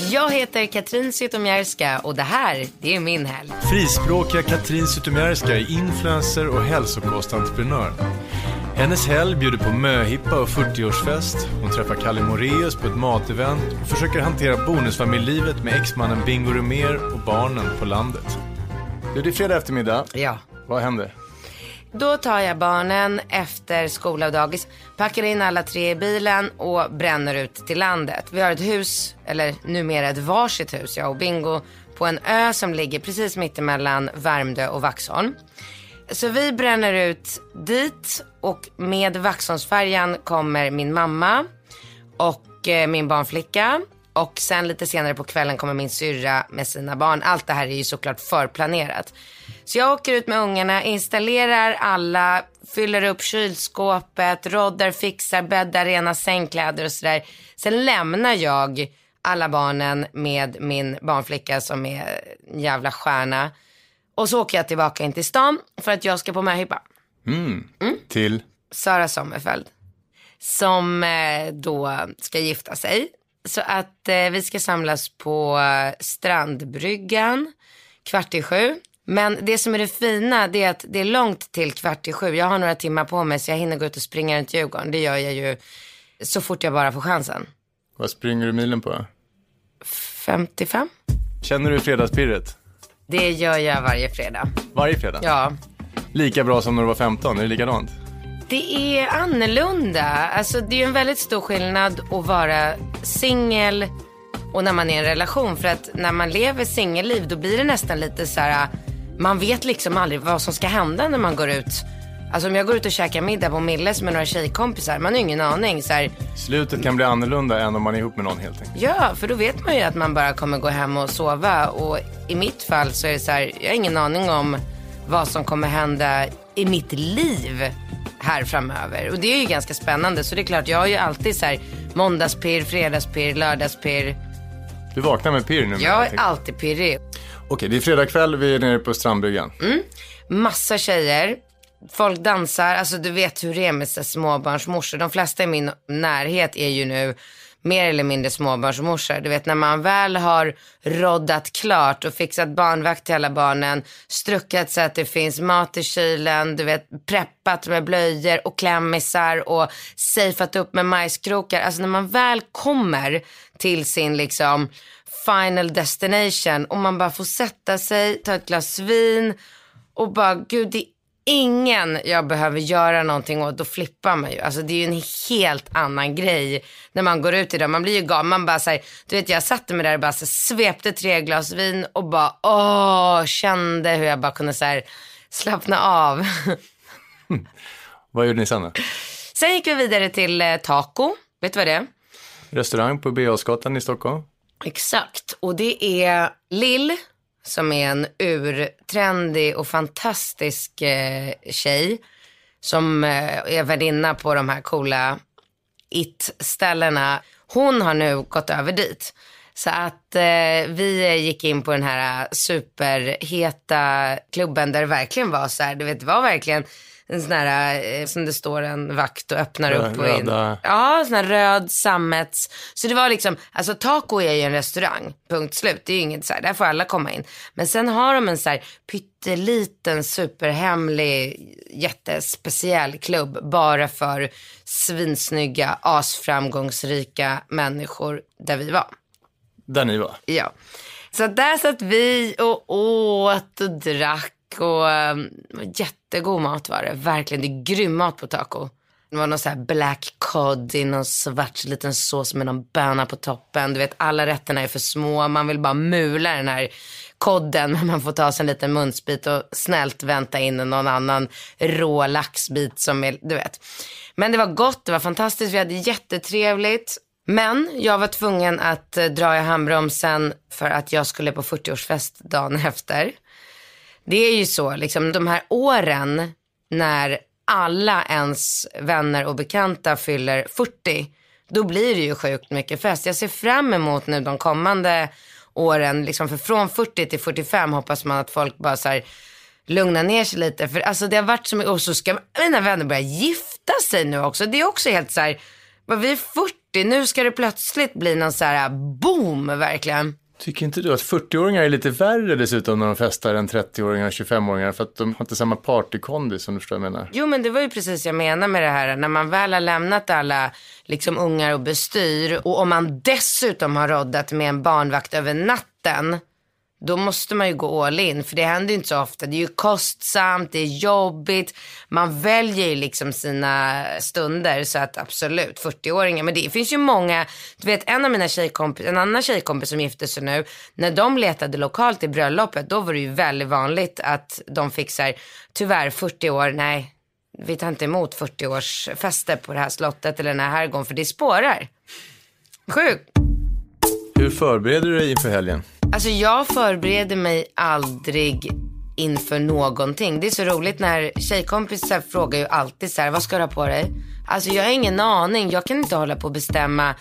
Jag heter Katrin Zytomierska och det här, det är min helg. Frispråkiga Katrin Zytomierska är influencer och hälsokostentreprenör. Hennes helg bjuder på möhippa och 40-årsfest. Hon träffar Kalle Moreus på ett matevent och försöker hantera bonusfamiljlivet med exmannen Bingo Rimér och barnen på landet. Du, det är fredag eftermiddag. Ja. Vad händer? Då tar jag barnen efter skola och dagis, packar in alla tre i bilen och bränner ut till landet. Vi har ett hus, eller numera ett varsitt hus, jag och Bingo, på en ö som ligger precis mittemellan Värmdö och Vaxholm. Så vi bränner ut dit och med Vaxholmsfärjan kommer min mamma och eh, min barnflicka. Och sen lite senare på kvällen kommer min syrra med sina barn. Allt det här är ju såklart förplanerat. Så jag åker ut med ungarna, installerar alla, fyller upp kylskåpet, roddar, fixar, bäddar, rena sängkläder och sådär. Sen lämnar jag alla barnen med min barnflicka som är en jävla stjärna. Och så åker jag tillbaka in till stan för att jag ska på möhippa. Till? Sara Sommerfeld. Som eh, då ska gifta sig. Så att eh, vi ska samlas på eh, Strandbryggan kvart i sju. Men det som är det fina det är att det är långt till kvart i sju. Jag har några timmar på mig så jag hinner gå ut och springa runt Djurgården. Det gör jag ju så fort jag bara får chansen. Vad springer du milen på? 55? Känner du fredagspirret? Det gör jag varje fredag. Varje fredag? Ja. Lika bra som när du var 15? Är det likadant? Det är annorlunda. Alltså, det är en väldigt stor skillnad att vara singel och när man är i en relation. För att när man lever singelliv då blir det nästan lite så här. Man vet liksom aldrig vad som ska hända när man går ut. Alltså om jag går ut och käkar middag på Milles med några tjejkompisar. Man har ju ingen aning. Så här, Slutet kan bli annorlunda än om man är ihop med någon helt enkelt. Ja, för då vet man ju att man bara kommer gå hem och sova. Och i mitt fall så är det så här, jag har ingen aning om vad som kommer hända i mitt liv här framöver. Och det är ju ganska spännande. Så det är klart, jag har ju alltid så här måndagspirr, fredagspirr, lördagspirr. Du vaknar med pirr nu. Jag är alltid pirrig. Okej, det är fredag kväll, vi är nere på Strandbryggan. Massa tjejer. Folk dansar, alltså du vet hur det är med småbarnsmorsor. De flesta i min närhet är ju nu mer eller mindre småbarnsmorsor. Du vet när man väl har roddat klart och fixat barnvakt till alla barnen, struckat så att det finns mat i kylen, du vet preppat med blöjor och klämmisar och safeat upp med majskrokar. Alltså när man väl kommer till sin liksom final destination och man bara får sätta sig, ta ett glas vin och bara gud det ingen jag behöver göra någonting åt, då flippar man ju. Alltså det är ju en helt annan grej när man går ut idag. Man blir ju galen. Man bara såhär, du vet jag satte mig där och bara så svepte tre glas vin och bara åh, kände hur jag bara kunde så här, slappna av. Vad gjorde ni sen då? Sen gick vi vidare till eh, Taco. Vet du vad det är? Restaurang på Birger i Stockholm. Exakt, och det är Lill som är en urtrendig och fantastisk eh, tjej som eh, är värdinna på de här coola it-ställena. Hon har nu gått över dit. Så att eh, vi gick in på den här superheta klubben där det verkligen var så här, du vet det var verkligen en sån här, eh, som det står en vakt och öppnar upp och in. röda- Ja, sån här röd sammets. Så det var liksom, alltså taco är ju en restaurang, punkt slut. Det är ju inget så här, där får alla komma in. Men sen har de en så här pytteliten, superhemlig, jättespeciell klubb bara för svinsnygga, asframgångsrika människor där vi var. Där ni var. Ja. Så där satt vi och åt och drack och um, jättegod mat var det. Verkligen, det är grym mat på taco. Det var någon så här black cod i någon svart liten sås med någon böna på toppen. Du vet alla rätterna är för små. Man vill bara mula den här kodden men man får ta sig en liten munsbit och snällt vänta in någon annan rå laxbit som är, du vet. Men det var gott, det var fantastiskt, vi hade jättetrevligt. Men jag var tvungen att eh, dra i handbromsen för att jag skulle på 40-årsfest dagen efter. Det är ju så, liksom de här åren när alla ens vänner och bekanta fyller 40, då blir det ju sjukt mycket fest. Jag ser fram emot nu de kommande åren, liksom för från 40 till 45 hoppas man att folk bara så här lugnar ner sig lite. För alltså det har varit så mycket, och så ska mina vänner börja gifta sig nu också. Det är också helt så här, vad vi är 40 40, nu ska det plötsligt bli någon så här boom verkligen. Tycker inte du att 40-åringar är lite värre dessutom när de festar än 30-åringar och 25-åringar för att de har inte samma partykondis som du förstår vad jag menar? Jo men det var ju precis jag menar med det här. När man väl har lämnat alla liksom ungar och bestyr och om man dessutom har roddat med en barnvakt över natten. Då måste man ju gå all in för det händer ju inte så ofta. Det är ju kostsamt, det är jobbigt. Man väljer ju liksom sina stunder så att absolut 40-åringar. Men det finns ju många, du vet en av mina tjejkompisar, en annan tjejkompis som gifte sig nu. När de letade lokalt i bröllopet då var det ju väldigt vanligt att de fick så här, tyvärr 40 år, nej vi tar inte emot 40-årsfester på det här slottet eller den här herrgården för det spårar. Sjukt. Hur förbereder du dig inför helgen? Alltså jag förbereder mig aldrig inför någonting. Det är så roligt när tjejkompisar frågar ju alltid så här, vad ska du ha på dig? Alltså jag har ingen aning. Jag kan inte hålla på och bestämma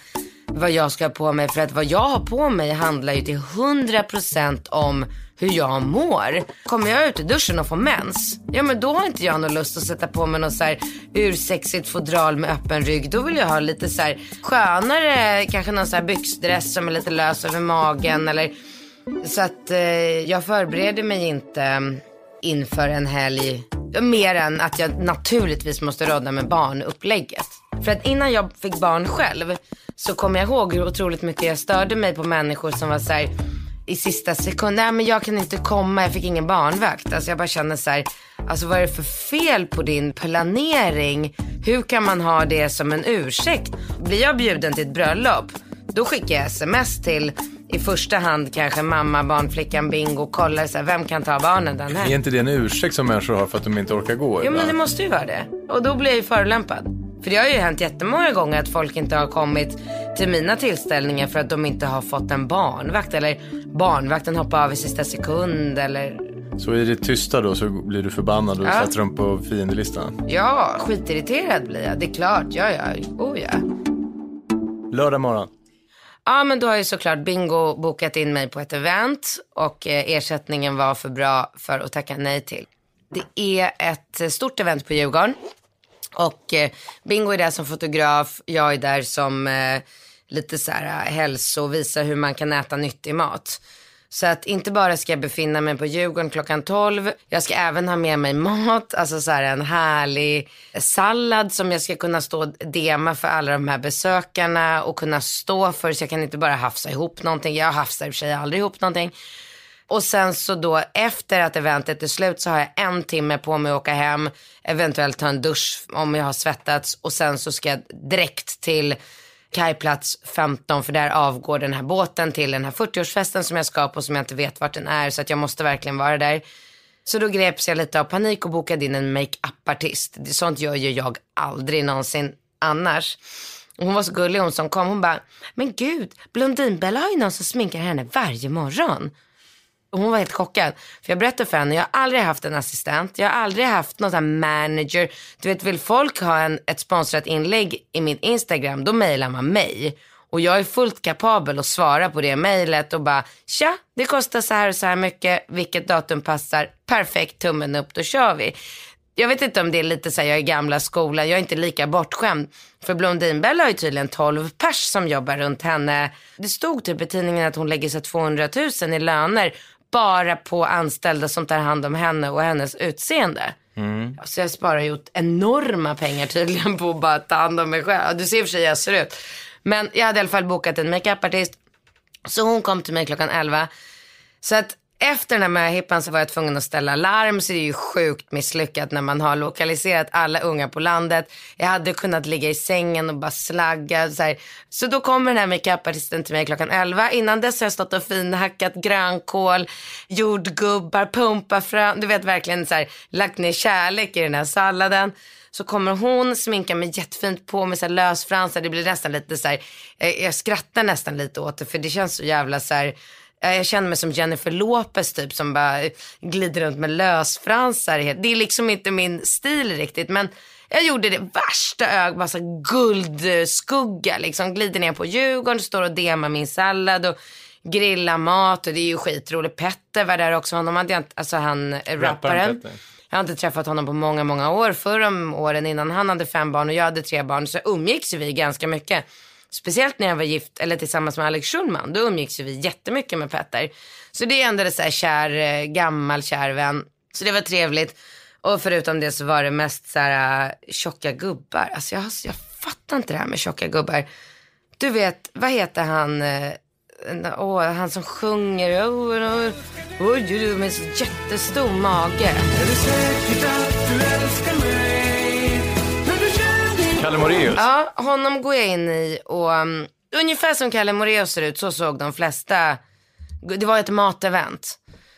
vad jag ska ha på mig. För att vad jag har på mig handlar ju till 100% om hur jag mår. Kommer jag ut i duschen och får mens, ja men då har inte jag någon lust att sätta på mig något så här ursexigt fodral med öppen rygg. Då vill jag ha lite så här skönare, kanske någon så här byxdress som är lite lös över magen eller så att eh, jag förbereder mig inte inför en helg. Mer än att jag naturligtvis måste rodda med barnupplägget. För att innan jag fick barn själv så kommer jag ihåg hur otroligt mycket jag störde mig på människor som var så här i sista sekund, nej men jag kan inte komma, jag fick ingen barnvakt. Alltså jag bara känner så här, alltså vad är det för fel på din planering? Hur kan man ha det som en ursäkt? Blir jag bjuden till ett bröllop, då skickar jag sms till i första hand kanske mamma, barnflickan, bingo, kollar så här, vem kan ta barnen den här? Är inte det en ursäkt som människor har för att de inte orkar gå? Jo men det måste ju vara det. Och då blir jag ju förolämpad. För det har ju hänt jättemånga gånger att folk inte har kommit till mina tillställningar för att de inte har fått en barnvakt. Eller barnvakten hoppar av i sista sekund eller så i det tysta då så blir du förbannad och ja. sätter dem på fiendelistan? Ja, skitirriterad blir jag. Det är klart. Ja, ja. Oh, ja. Lördag morgon. Ja, men då har ju såklart Bingo bokat in mig på ett event och eh, ersättningen var för bra för att tacka nej till. Det är ett eh, stort event på Djurgården och eh, Bingo är där som fotograf, jag är där som lite så här hälso och visar hur man kan äta nyttig mat. Så att inte bara ska jag befinna mig på Djurgården klockan 12, jag ska även ha med mig mat, alltså så här en härlig sallad som jag ska kunna stå och dema för alla de här besökarna och kunna stå för så jag kan inte bara hafsa ihop någonting. Jag hafsar i och för sig aldrig ihop någonting. Och sen så då efter att eventet är slut så har jag en timme på mig att åka hem, eventuellt ta en dusch om jag har svettats och sen så ska jag direkt till kajplats 15 för där avgår den här båten till den här 40-årsfesten som jag ska på som jag inte vet vart den är så att jag måste verkligen vara där. Så då greps jag lite av panik och bokade in en makeup-artist. Sånt gör ju jag aldrig någonsin annars. hon var så gullig hon som kom. Hon bara, men gud, Blondinbella har ju någon som sminkar henne varje morgon. Hon var helt chockad. För jag berättade för henne, jag har aldrig haft en assistent. Jag har aldrig haft någon sån här manager. Du vet, vill folk ha en, ett sponsrat inlägg i min Instagram, då mejlar man mig. Och jag är fullt kapabel att svara på det mejlet och bara, tja, det kostar så här och så här mycket, vilket datum passar, perfekt, tummen upp, då kör vi. Jag vet inte om det är lite så här, jag är gamla skolan, jag är inte lika bortskämd. För Blondinbella har ju tydligen 12 pers som jobbar runt henne. Det stod typ i tidningen att hon lägger sig 200 000 i löner bara på anställda som tar hand om henne och hennes utseende. Mm. Så jag sparar ju enorma pengar tydligen på att bara ta hand om mig själv. Du ser i och för sig hur jag ser ut. Men jag hade i alla fall bokat en makeupartist. Så hon kom till mig klockan 11. Så att efter den här möhippan så var jag tvungen att ställa larm så det är ju sjukt misslyckat när man har lokaliserat alla unga på landet. Jag hade kunnat ligga i sängen och bara slagga så här. Så då kommer den här makeupartisten till mig klockan 11. Innan dess har jag stått och finhackat grönkål, jordgubbar, pumpafrön. Du vet verkligen så här lagt ner kärlek i den här salladen. Så kommer hon sminka mig jättefint på med så här lösfransar. Det blir nästan lite så här, eh, jag skrattar nästan lite åt det för det känns så jävla så här jag känner mig som Jennifer Lopez typ som bara glider runt med lösfransar. Det är liksom inte min stil riktigt men jag gjorde det värsta ög, så guldskugga liksom. Glider ner på Djurgården, står och demar min sallad och grillar mat och det är ju skitroligt. Petter var där också, honom hade jag inte, alltså han rapparen. Jag har inte träffat honom på många, många år. Förra åren innan han hade fem barn och jag hade tre barn så umgicks vi ganska mycket speciellt när jag var gift eller tillsammans med Alex Schulman, då umgicks ju vi jättemycket med Petter. Så det är ändå så här kär, gammal kär vän. Så det var trevligt. Och förutom det så var det mest så här tjocka gubbar. Alltså jag, jag fattar inte det här med tjocka gubbar. Du vet, vad heter han, Åh, oh, han som sjunger, oh, oh, oh, oh, med så jättestor mage. Kalle Moraeus. Ja, honom går jag in i och um, ungefär som Kalle Moraeus ser ut så såg de flesta. Det var ett matevent.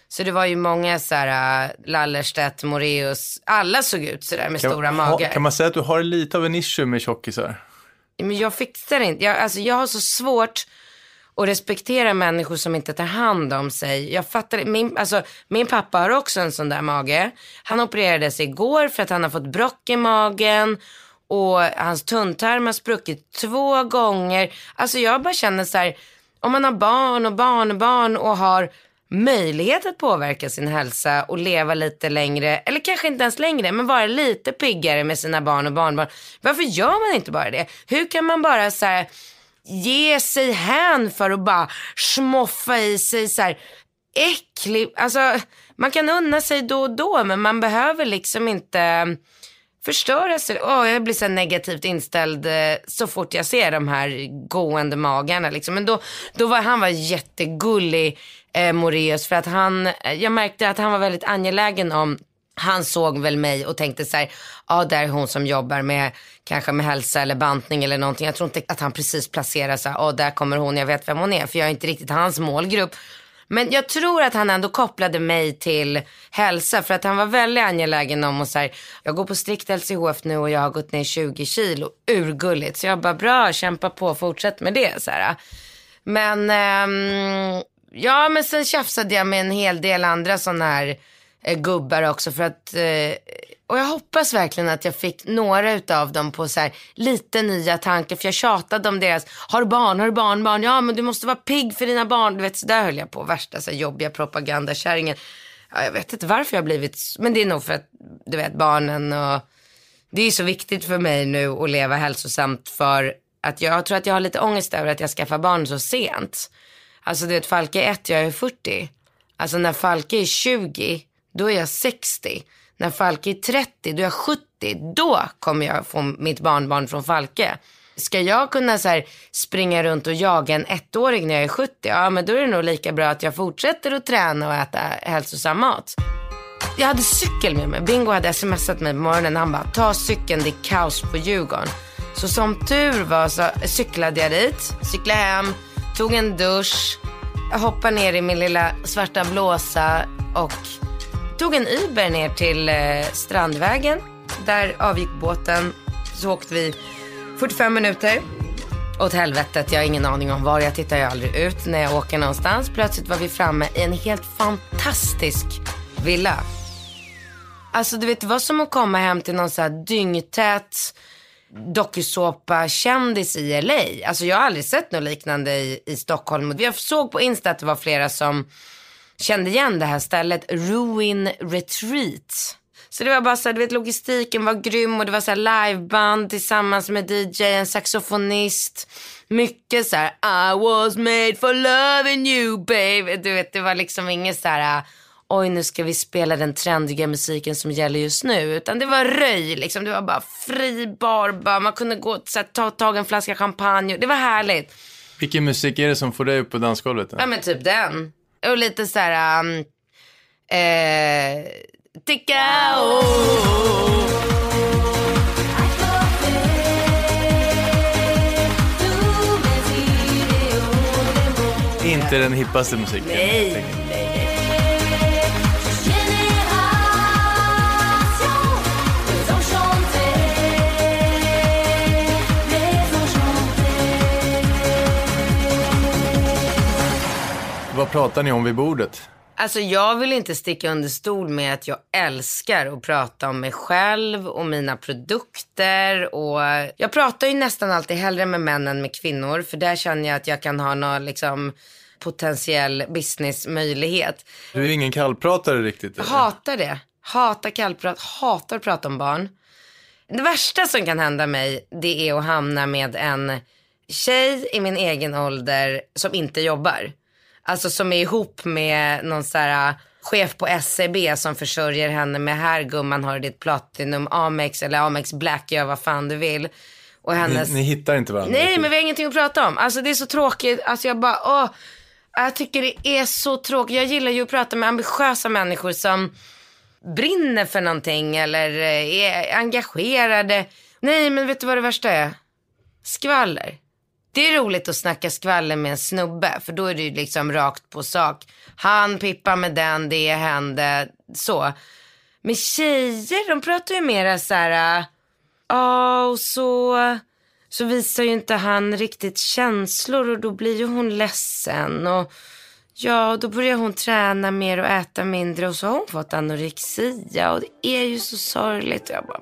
Så det var ju många så här, uh, Lallerstedt, Moreus, alla såg ut så där med Kan, stora ha, magar. kan man säga att du har lite av en issue med tjockisar? Men jag fixar inte, jag, alltså jag har så svårt att respektera människor som inte tar hand om sig. Jag fattar min, alltså, min pappa har också en sån där mage. Han opererades igår för att han har fått brock i magen och hans tunntarm har spruckit två gånger. Alltså jag bara känner så här, om man har barn och barnbarn och har möjlighet att påverka sin hälsa och leva lite längre, eller kanske inte ens längre, men vara lite piggare med sina barn och barnbarn. Varför gör man inte bara det? Hur kan man bara så här, ge sig hän för att bara smoffa i sig så här äcklig, alltså man kan unna sig då och då men man behöver liksom inte förstöra sig. Oh, jag blir så negativt inställd eh, så fort jag ser de här gående magarna. Liksom. Men då, då var han var jättegullig, eh, Moreus, för att han, eh, jag märkte att han var väldigt angelägen om han såg väl mig och tänkte så här, ja där är hon som jobbar med kanske med hälsa eller bantning eller någonting. Jag tror inte att han precis placerar så här, ja där kommer hon, jag vet vem hon är, för jag är inte riktigt hans målgrupp. Men jag tror att han ändå kopplade mig till hälsa för att han var väldigt angelägen om att säga, jag går på strikt LCHF nu och jag har gått ner 20 kilo, urgulligt. Så jag bara, bra, kämpa på, fortsätt med det. Så här. Men, ehm, ja men sen tjafsade jag med en hel del andra sådana här eh, gubbar också för att eh, och jag hoppas verkligen att jag fick några utav dem på så här, lite nya tankar. För jag tjatade om deras, har du barn, har du barn, barn? Ja men du måste vara pigg för dina barn. Du vet så där höll jag på, värsta så här, jobbiga propagandakärringen. Ja, jag vet inte varför jag har blivit, men det är nog för att du vet barnen och det är så viktigt för mig nu att leva hälsosamt för att jag tror att jag har lite ångest över att jag skaffar barn så sent. Alltså du vet Falke är ett, jag är 40. Alltså när Falke är 20, då är jag 60. När Falke är 30, då är jag 70. Då kommer jag få mitt barnbarn från Falke. Ska jag kunna så här, springa runt och jaga en ettåring när jag är 70? Ja, men då är det nog lika bra att jag fortsätter att träna och äta hälsosam mat. Jag hade cykel med mig. Bingo hade smsat mig på morgonen. Han bara, ta cykeln, det är kaos på Djurgården. Så som tur var så cyklade jag dit, cyklade hem, tog en dusch, jag hoppade ner i min lilla svarta blåsa och tog en Uber ner till eh, Strandvägen. Där avgick båten. Så åkte vi 45 minuter. Åt helvetet, jag har ingen aning om var. Jag tittar ju aldrig ut när jag åker någonstans. Plötsligt var vi framme i en helt fantastisk villa. Alltså du vet, det var som att komma hem till någon så här dyngtät dokusåpa-kändis i LA. Alltså jag har aldrig sett något liknande i, i Stockholm. Jag såg på Insta att det var flera som kände igen det här stället, Ruin Retreat. Så det var bara så här, du vet logistiken var grym och det var så liveband tillsammans med DJ, en saxofonist. Mycket så här, I was made for loving you baby. Du vet det var liksom inget så här, oj nu ska vi spela den trendiga musiken som gäller just nu. Utan det var röj liksom, det var bara fri bar, bara. man kunde gå och ta tag en flaska champagne. Det var härligt. Vilken musik är det som får dig upp på dansgolvet? Ja men typ den. Och lite så här, um, eh, ticka oh. Inte den hippaste musiken. Nej, nej, Vad pratar ni om vid bordet? Alltså jag vill inte sticka under stol med att jag älskar att prata om mig själv och mina produkter. Och jag pratar ju nästan alltid hellre med män än med kvinnor. För där känner jag att jag kan ha någon liksom potentiell businessmöjlighet. Du är ingen kallpratare riktigt? Eller? Hatar det. Hatar kallprat. Hatar att prata om barn. Det värsta som kan hända mig det är att hamna med en tjej i min egen ålder som inte jobbar. Alltså som är ihop med någon så här chef på SCB som försörjer henne med här gumman har ditt Platinum Amex eller Amex Black, gör vad fan du vill. Och hennes... Ni, ni hittar inte varandra? Nej, men vi har ingenting att prata om. Alltså det är så tråkigt. Alltså jag bara, åh. Jag tycker det är så tråkigt. Jag gillar ju att prata med ambitiösa människor som brinner för någonting eller eh, är engagerade. Nej, men vet du vad det värsta är? Skvaller. Det är roligt att snacka skvaller med en snubbe för då är det ju liksom rakt på sak. Han pippar med den, det hände, så. Men tjejer, de pratar ju mera så här, äh, ja och så, så visar ju inte han riktigt känslor och då blir ju hon ledsen och ja, då börjar hon träna mer och äta mindre och så har hon fått anorexia och det är ju så sorgligt. Och jag bara,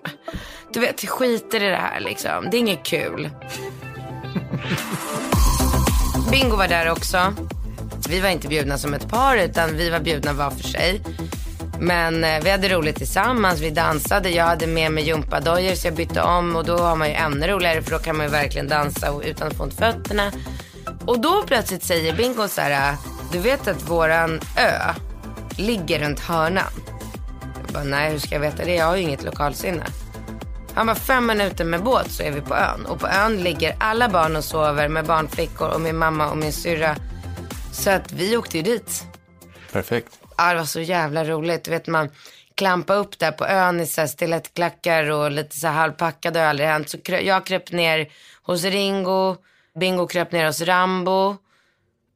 du vet, skiter i det här liksom. Det är inget kul. Bingo var där också. Vi var inte bjudna som ett par utan vi var bjudna var för sig. Men eh, vi hade roligt tillsammans, vi dansade, jag hade med mig gympadojor så jag bytte om och då har man ju ännu roligare för då kan man ju verkligen dansa och, utan att få ont i fötterna. Och då plötsligt säger Bingo så här, ah, du vet att våran ö ligger runt hörnan. Jag bara, nej hur ska jag veta det? Jag har ju inget lokalsinne. Bara, fem minuter med båt så är vi på ön. Och på ön ligger alla barn och sover med barnflickor och min mamma och min syrra. Så att vi åkte ju dit. Perfekt. Ja, det var så jävla roligt. Du vet man klampa upp där på ön i så stilettklackar och lite så här halvpackad. Det har aldrig hänt. Så jag kröp ner hos Ringo. Bingo kröp ner hos Rambo.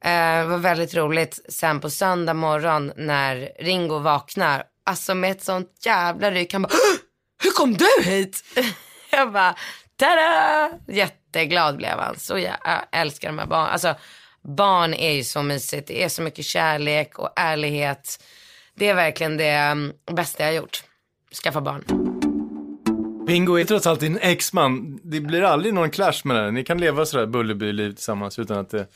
Eh, det var väldigt roligt sen på söndag morgon när Ringo vaknar. Alltså med ett sånt jävla ryck. Han bara, "Åh! Hur kom du hit? jag bara, tada! Jätteglad blev han. Så jag, älskar de här barnen. Alltså barn är ju så mysigt. Det är så mycket kärlek och ärlighet. Det är verkligen det mm, bästa jag har gjort. Skaffa barn. Bingo är trots allt din exman. Det blir aldrig någon clash med det. Ni kan leva sådär Bullerby-liv tillsammans utan att det...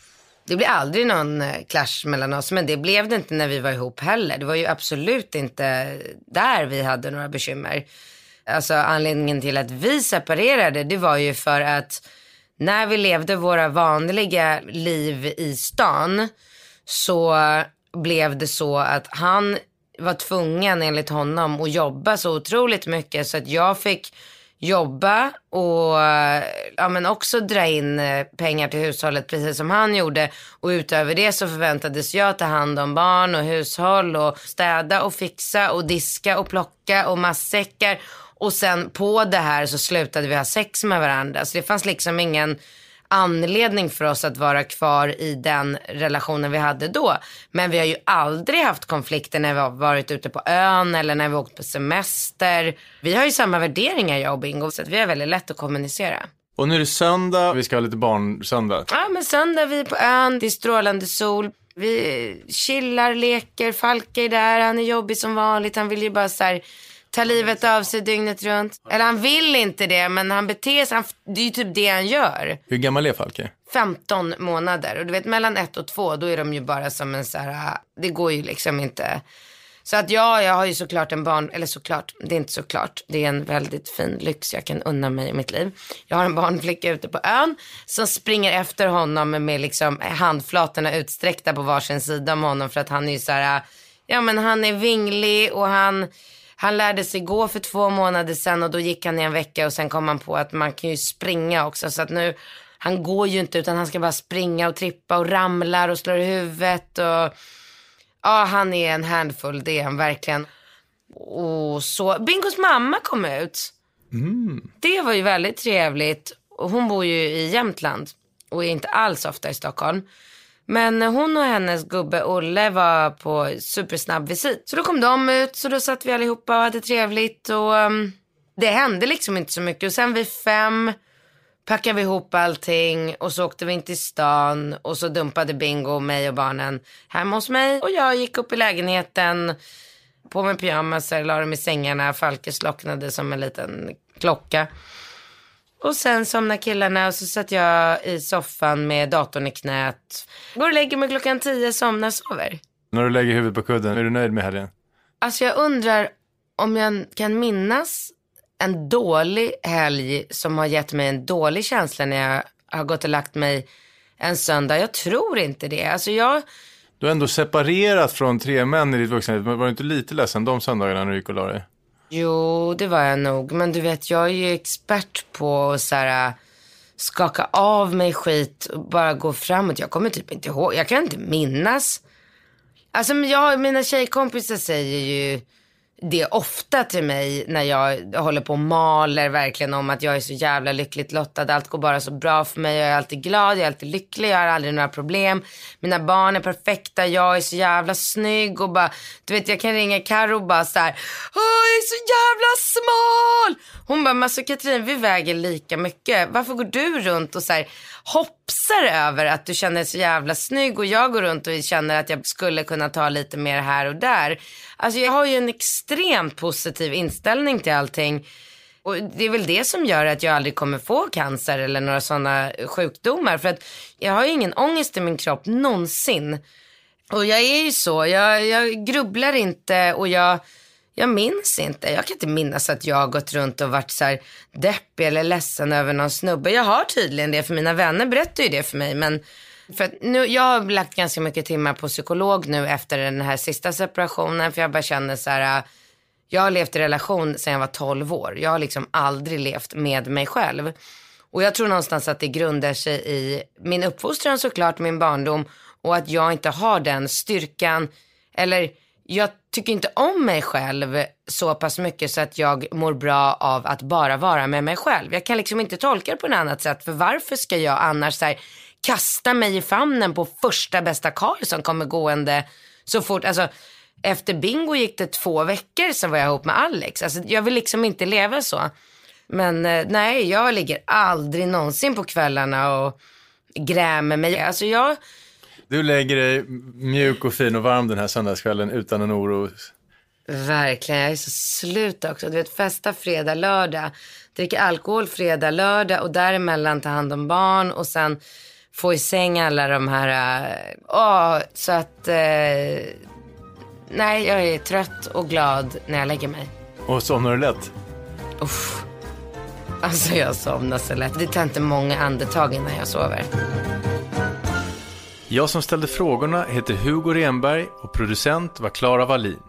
Det blir aldrig någon eh, clash mellan oss, men det blev det inte när vi var ihop heller. Det var ju absolut inte där vi hade några bekymmer. Alltså anledningen till att vi separerade, det var ju för att när vi levde våra vanliga liv i stan så blev det så att han var tvungen enligt honom att jobba så otroligt mycket så att jag fick jobba och ja, men också dra in eh, pengar till hushållet precis som han gjorde. Och utöver det så förväntades jag ta hand om barn och hushåll och städa och fixa och diska och plocka och matsäckar. Och sen på det här så slutade vi ha sex med varandra. Så det fanns liksom ingen anledning för oss att vara kvar i den relationen vi hade då. Men vi har ju aldrig haft konflikter när vi har varit ute på ön eller när vi har åkt på semester. Vi har ju samma värderingar jag och Bingo så att vi har väldigt lätt att kommunicera. Och nu är det söndag, vi ska ha lite barnsöndag. Ja men söndag vi är på ön, det är strålande sol. Vi chillar, leker, Falke är där, han är jobbig som vanligt. Han vill ju bara så här, ta livet av sig dygnet runt. Eller han vill inte det men han beter sig, han, det är ju typ det han gör. Hur gammal är Falke? 15 månader och du vet mellan ett och två då är de ju bara som en så här, det går ju liksom inte. Så att ja, jag har ju såklart en barn, eller såklart, det är inte såklart. Det är en väldigt fin lyx jag kan unna mig i mitt liv. Jag har en barnflicka ute på ön som springer efter honom med liksom handflatorna utsträckta på varsin sida om honom för att han är ju så här, ja men han är vinglig och han, han lärde sig gå för två månader sedan och då gick han i en vecka och sen kom han på att man kan ju springa också så att nu han går ju inte utan han ska bara springa och trippa och ramlar och slår i huvudet och ja han är en handfull det är han verkligen. Och så, Bingos mamma kom ut. Det var ju väldigt trevligt. Hon bor ju i Jämtland och är inte alls ofta i Stockholm. Men hon och hennes gubbe Olle var på supersnabb visit. Så då kom de ut, så då satt vi allihopa och hade trevligt. Och um, det hände liksom inte så mycket. Och sen vid fem packade vi ihop allting och så åkte vi in till stan. Och så dumpade Bingo mig och barnen hemma hos mig. Och jag gick upp i lägenheten, på med pyjamasar, la dem i sängarna. Falke slocknade som en liten klocka. Och sen somnade killarna och så satt jag i soffan med datorn i knät. Går och lägger mig klockan tio, somnar, sover. När du lägger huvudet på kudden, är du nöjd med helgen? Alltså jag undrar om jag kan minnas en dålig helg som har gett mig en dålig känsla när jag har gått och lagt mig en söndag. Jag tror inte det. Alltså jag... Du har ändå separerat från tre män i ditt vuxenliv. Men var du inte lite ledsen de söndagarna när du gick och la dig? Jo, det var jag nog. Men du vet, jag är ju expert på att så här, äh, skaka av mig skit och bara gå framåt. Jag kommer typ inte ihåg. Jag kan inte minnas. Alltså jag, mina tjejkompisar säger ju det ofta till mig när jag håller på och maler verkligen om att jag är så jävla lyckligt lottad. Allt går bara så bra för mig. Jag är alltid glad, jag är alltid lycklig, jag har aldrig några problem. Mina barn är perfekta, jag är så jävla snygg och bara, du vet jag kan ringa Karo och bara så här, Åh, jag är så jävla smal. Hon bara, men alltså Katrin vi väger lika mycket. Varför går du runt och så här hoppsar över att du känner dig så jävla snygg och jag går runt och känner att jag skulle kunna ta lite mer här och där. Alltså jag har ju en extremt positiv inställning till allting. Och det är väl det som gör att jag aldrig kommer få cancer eller några sådana sjukdomar. För att jag har ju ingen ångest i min kropp någonsin. Och jag är ju så, jag, jag grubblar inte och jag jag minns inte. Jag kan inte minnas att jag har gått runt och varit så här deppig eller ledsen över någon snubbe. Jag har tydligen det för mina vänner berättar ju det för mig. Men för att nu, jag har lagt ganska mycket timmar på psykolog nu efter den här sista separationen. För jag bara känner så här. Äh, jag har levt i relation sedan jag var 12 år. Jag har liksom aldrig levt med mig själv. Och jag tror någonstans att det grundar sig i min uppfostran såklart, min barndom. Och att jag inte har den styrkan eller jag tycker inte om mig själv så pass mycket så att jag mår bra av att bara vara med mig själv. Jag kan liksom inte tolka det på något annat sätt. För varför ska jag annars så här, kasta mig i famnen på första bästa karl som kommer gående så fort. Alltså, efter bingo gick det två veckor så var jag ihop med Alex. Alltså, jag vill liksom inte leva så. Men eh, nej, jag ligger aldrig någonsin på kvällarna och grämer mig. Alltså jag du lägger dig mjuk och fin och varm den här söndagskvällen utan en oro. Verkligen, jag är så slut också. Du vet festa fredag, lördag, dricka alkohol fredag, lördag och däremellan ta hand om barn och sen få i säng alla de här, åh, så att, eh, nej jag är trött och glad när jag lägger mig. Och somnar du lätt? Uff. Alltså jag somnar så lätt. Det tar inte många andetag innan jag sover. Jag som ställde frågorna heter Hugo Renberg och producent var Klara Wallin.